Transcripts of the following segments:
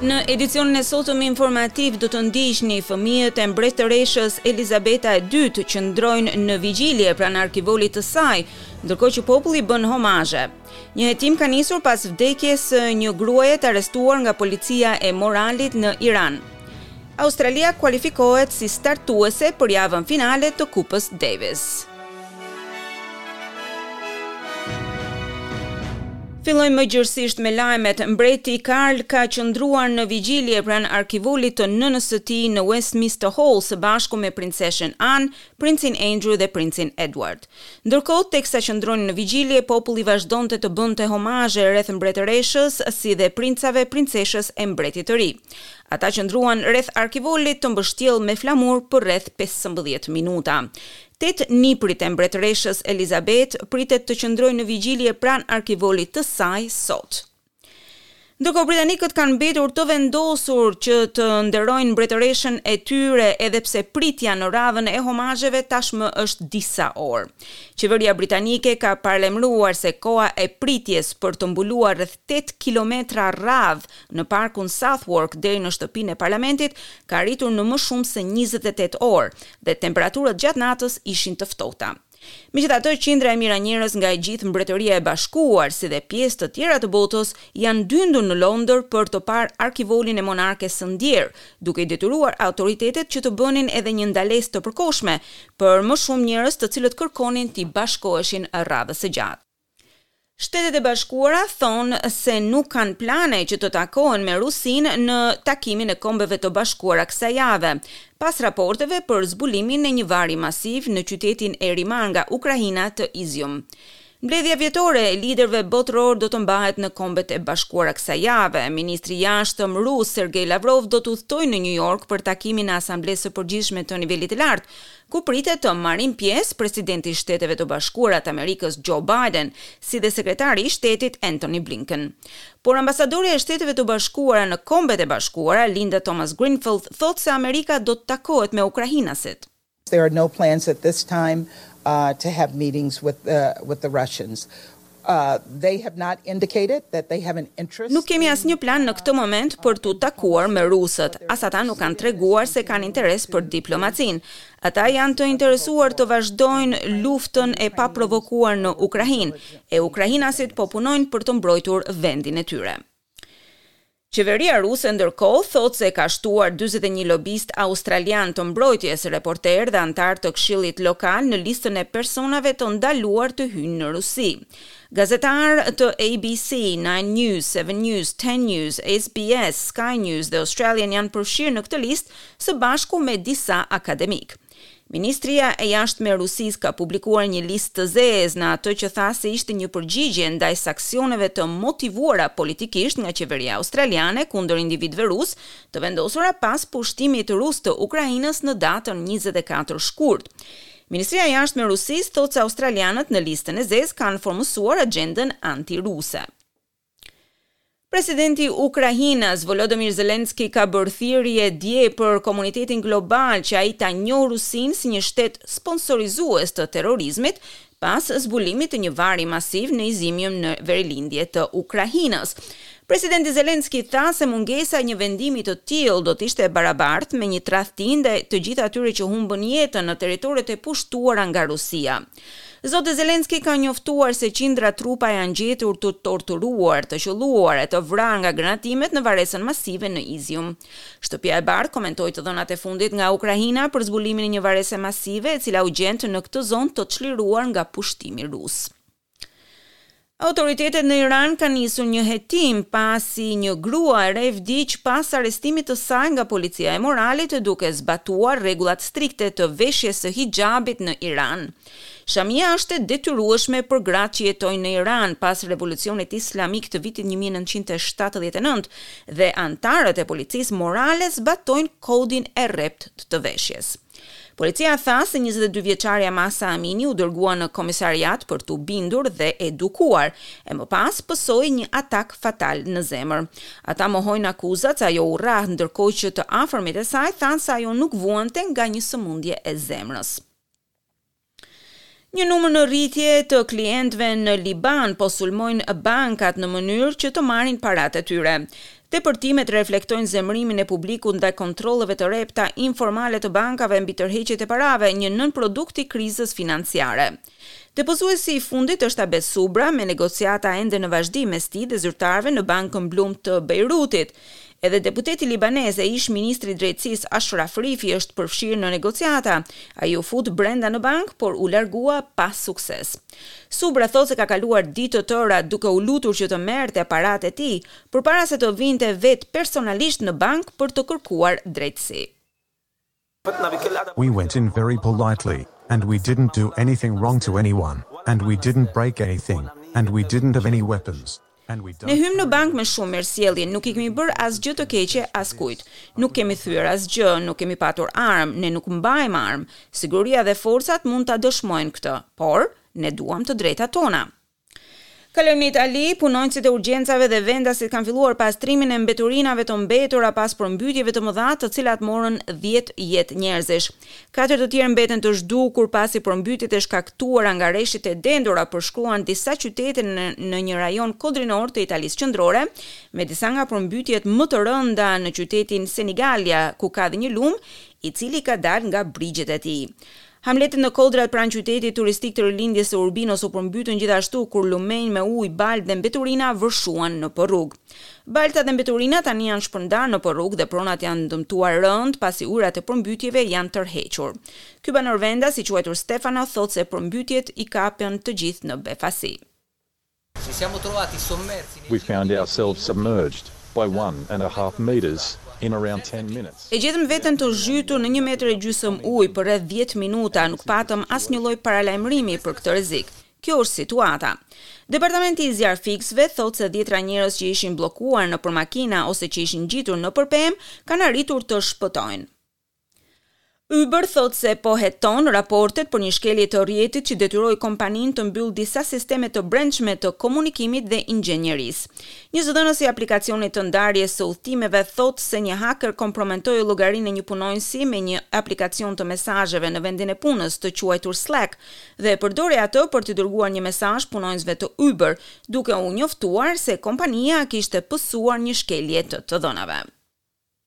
Në edicionin e sotëm informativ do të ndiqni fëmijët e mbretëreshës Elizabeta II qëndrojnë në vigjilje pranë arkivolit të saj, ndërkohë që populli bën homazhe. Një hetim ka nisur pas vdekjes së një gruaje të arrestuar nga policia e moralit në Iran. Australia kualifikohet si startuese për javën finale të Kupës Davis. Fillojmë më gjerësisht me lajmet. Mbreti Karl ka qëndruar në vigjilje pranë arkivolit të nënës së tij në Westminster Hall së bashku me princeshën Anne, Princin Andrew dhe Princin Edward. Ndërkohë, teksa qëndronin në vigjilje, populli vazhdonte të bënte homazhe rreth mbretëreshës, si dhe princave, princeshës e mbretit të ri. Ata qëndruan rreth arkivolit të mbështjellë me flamur për rreth pesëmbëdhjetë minuta. Tetë nipërit e mbretëreshës Elizabeth pritet të qëndrojnë në vigjilje pranë arkivolit të saj sot. Ndërkohë britanikët kanë mbetur të vendosur që të nderojnë mbretëreshën e tyre edhe pse pritja në radhën e homazheve tashmë është disa orë. Qeveria britanike ka paralajmëruar se koha e pritjes për të mbuluar rreth tetë kilometra radhë në parkun Southwark deri në shtëpinë e parlamentit ka arritur në më shumë se njëzet e tetë orë dhe temperaturat gjatë natës ishin të ftohta. Megjithatë, qindra e mijëra njerëz nga e gjithë Mbretëria e Bashkuar, si dhe pjesë të tjera të botës, janë dyndur në Londër për të parë arkivolin e monarkes së ndjerë, duke i detyruar autoritetet që të bënin edhe një ndalesë të përkohshme për më shumë njerëz të cilët kërkonin t'i bashkoheshin radhës së gjatë. Shtetet e Bashkuara thonë se nuk kanë plane që të takohen me Rusinë në Takimin e Kombeve të Bashkuara kësaj jave, pas raporteve për zbulimin e një varri masiv në qytetin e rimarrë nga Ukraina të Izium. Mbledhja vjetore e liderëve botërorë do të mbahet në Kombet e Bashkuara kësaj jave. Ministri i Jashtëm rus, Sergei Lavrov do të udhëtojë në Nju Jork për takimin e Asamblesë së Përgjithshme të Nivelit të Lartë ku pritet të marrin pjesë Presidenti i Shteteve të Bashkuara të Amerikës Joe Biden, si dhe Sekretari i Shtetit Antony Blinken. Por ambasadorja e Shteteve të Bashkuara në Kombet e Bashkuara, Linda Thomas-Greenfield thotë se Amerika do të takohet me ukrainasit. There are no plans at this time to have meetings with the Russians. Nuk kemi asnjë plan në këtë moment për t'u takuar me rusët, as ata nuk kanë treguar se kanë interes për diplomacinë. Ata janë të interesuar të vazhdojnë luftën e paprovokuar në Ukrainë, e ukrainasit po punojnë për të mbrojtur vendin e tyre. Qeveria ruse ndërkohë thotë se ka shtuar dyzet e një lobistë australianë të mbrojtjes, reporterë dhe anëtarë të këshillit lokal në listën e personave të ndaluar të hyjnë në Rusi. Gazetarë të ABC, Nine News, Seven News, Ten News, SBS, Sky News dhe Australian janë përfshirë në këtë listë së bashku me disa akademikë. Ministria e Jashtme e Rusisë ka publikuar një listë të zezë në atë që tha se ishte një përgjigje ndaj sanksioneve të motivuara politikisht nga qeveria australiane kundër individëve rusë, të vendosura pas pushtimit rus të Ukrainës në datën njëzet e katër shkurt. Ministria e Jashtme e Rusisë thotë se australianët në listën e zezë kanë formësuar agjendën anti-ruse. Presidenti ukrainas, Volodymyr Zelensky ka bërë thirrje dje për komunitetin global që ai ta njohë Rusinë si një shtet sponsorizues të terrorizmit pas zbulimit të një varri masiv në Izium në verilindje të Ukrainës. Presidenti Zelensky tha se mungesa e një vendimi të tillë do të ishte e barabartë me një tradhti ndaj të gjithë atyre që humbën jetën në territoret e pushtuara nga Rusia. Zoti Zelensky ka njoftuar se qindra trupa janë gjetur të torturuar, të qëlluar e të vrarë nga granatimet në varrezën masive në Izium. Shtëpia e Bardhë komentoi të dhënat e fundit nga Ukraina për zbulimin e një varreze masive e cila u gjend në këtë zonë të çliruar nga pushtimi rus. Autoritetet në Iran kanë nisur një hetim pasi një grua e re vdiq pas arrestimit të saj nga policia e moralit duke zbatuar rregullat strikte të veshjes së hixhabit në Iran. Shamia është e detyrueshme për gratë që jetojnë në Iran pas Revolucionit Islamik të vitit një mijë e nëntëqind e shtatëdhjetë e nëntë dhe anëtarët e policisë morale zbatojnë kodin e rreptë të veshjes. Policia tha se njëzet e dy vjeçarja Mahsa Amini u dërgua në komisariat për t'u bindur dhe edukuar, e më pas pësoi një atak fatal në zemër. Ata mohojnë akuzat se ajo u rrah ndërkohë që të afërmit e saj thanë se ajo nuk vuante nga një sëmundje e zemrës. Një numër në rritje të klientëve në Liban po sulmojnë bankat në mënyrë që të marrin paratë e tyre. Depërtimet reflektojnë zemërimin e publikut ndaj kontrolleve të rrepta informale të bankave mbi tërheqjet e parave, një nënprodukt i krizës financiare. Depozuesi i fundit është Abed Subra, me negociata ende në vazhdim mes tij dhe zyrtarëve në Bankën Blom të Bejrutit, Edhe deputeti libanez e ish ministri i Drejtësisë Ashraf Rifi është përfshirë në negociata. Ai u fut brenda në bankë, por u largua pa sukses. Subra thotë se ka kaluar ditë të tëra duke u lutur që të merrte paratë e tij, përpara se të vinte vetë personalisht në bankë për të kërkuar drejtësi. We went in very politely and we didn't do anything wrong to anyone and we didn't break anything and we didn't have any weapons and we don't Ne hymë në bankë me shumë mirësjellje, nuk i kemi bërë asgjë të keqe askujt. Nuk kemi thyer asgjë, nuk kemi patur armë, ne nuk mbajmë armë. Siguria dhe forcat mund ta dëshmojnë këtë, por ne duam të drejtat tona. Kalojmë në Itali, punonjësit e urgjencave dhe vendasit kanë filluar pastrimin e mbeturinave të mbetura pas përmbytjeve të mëdha të cilat morën dhjetë jetë njerëzish. Katër të tjerë mbeten të zhdukur pasi përmbytjet e shkaktuara nga reshjet e dendura përshkruan disa qytete në një rajon kodrinor të Italisë Qendrore, me disa nga përmbytjet më të rënda në qytetin Senigallia, ku ka dhe një lum, i cili ka dalë nga brigjet e tij. Hamletet në kodrat pranë qytetit turistik të rilindjes së Urbinos u përmbytën gjithashtu kur lumenj me ujë, baltë dhe mbeturina vërshuan nëpër rrugë. Balta dhe mbeturina tani janë shpërndarë nëpër rrugë dhe pronat janë dëmtuar rëndë pasi ujërat e përmbytjeve janë tërhequr. Ky banor vendas, i quajtur Stefano, thotë se përmbytjet i kapën të gjithë në befasi. We found ourselves submerged by one and a half metres in around ten minutes. E gjetëm veten të zhytur në një metër e gjysëm ujë për rreth dhjetë minuta, nuk patëm asnjë lloj paralajmërimi për këtë rrezik. Kjo është situata. Departamenti i zjarrfikësve thotë se dhjetra njerëz që ishin bllokuar nëpër makina ose që ishin ngjitur nëpër pemë kanë arritur të shpëtojnë. Uber thotë se po heton raportet për një shkelje të rrjetit që detyroi kompaninë të mbyllë disa sisteme të brendshme të komunikimit dhe inxhinierisë. Një zëdhënës i aplikacionit të ndarjes së udhëtimeve thotë se një haker komprometoi llogarinë e një punonjësi me një aplikacion të mesazheve në vendin e punës, të quajtur Slack, dhe e përdori atë për t'i dërguar një mesazh punonjësve të Uber, duke u njoftuar se kompania kishte pësuar një shkelje të të dhënave.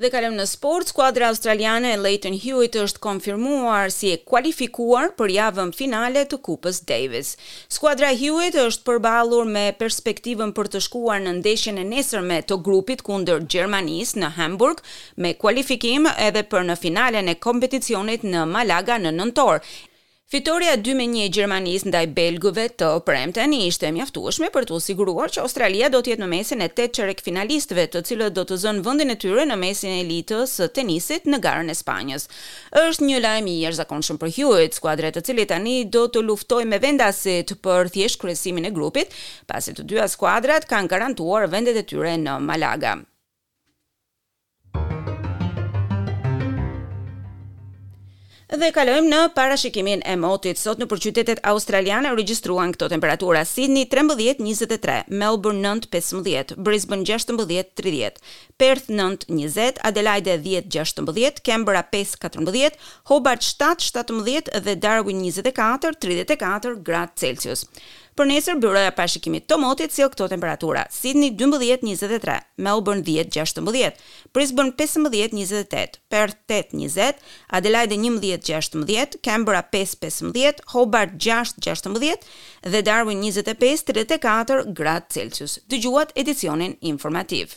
Dhe kalojmë në sport, skuadra australiane e Lleyton Hewitt është konfirmuar si e kualifikuar për javën finale të Kupës Davis. Skuadra e Hewitt është përballur me perspektivën për të shkuar në ndeshjen e nesërme të grupit kundër Gjermanisë në Hamburg, me kualifikim edhe për në finalen e kompeticionit në Malaga në nëntor, Fitorja dy me një e Gjermanisë ndaj belgëve të premten ishte e mjaftueshme për t'u siguruar që Australia do të jetë në mesin e tetë çerekfinalistëve, të cilët do të zënë vendin e tyre në mesin e elitës së tenisit në garën e Spanjës. Është një lajm i jashtëzakonshëm për Hewitt, skuadra e të cilit tani do të luftojë me vendasit për thjesht kryesimin e grupit, pasi të dyja skuadrat kanë garantuar vendet e tyre në Malaga. Dhe kalojmë në parashikimin e motit. Sot nëpër qytetet australiane u regjistruan këto temperatura, Sydney trembëdhjetë, njëzet e tre, Melbourne nëntë, pesëmbëdhjetë, Brisbane gjashtëmbëdhjetë, tridhjetë, Perth nëntë, njëzet, Adelaide dhjetë, gjashtëmbëdhjetë, Canberra pesë, katërmbëdhjetë, Hobart shtatë, shtatëmbëdhjetë dhe Darwin njëzet e katër, tridhjetë e katër, gradë Celsius. Për nesër, Byroja e Parashikimit të Motit sjell këto temperatura, Sydney dymbëdhjetë, njëzet e tre, Melbourne dhjetë, gjashtëmbëdhjetë, Brisbane pesëmbëdhjetë, njëzet e tetë, Perth tetë, njëzet, Adelaide njëmbëdhjetë, gjashtëmbëdhjetë, Canberra pesë, pesëmbëdhjetë, Hobart gjashtë, gjashtëmbëdhjetë dhe Darwin njëzet e pesë, tridhjetë e katër, gradë Celsius. Dëgjuat edicionin informativ.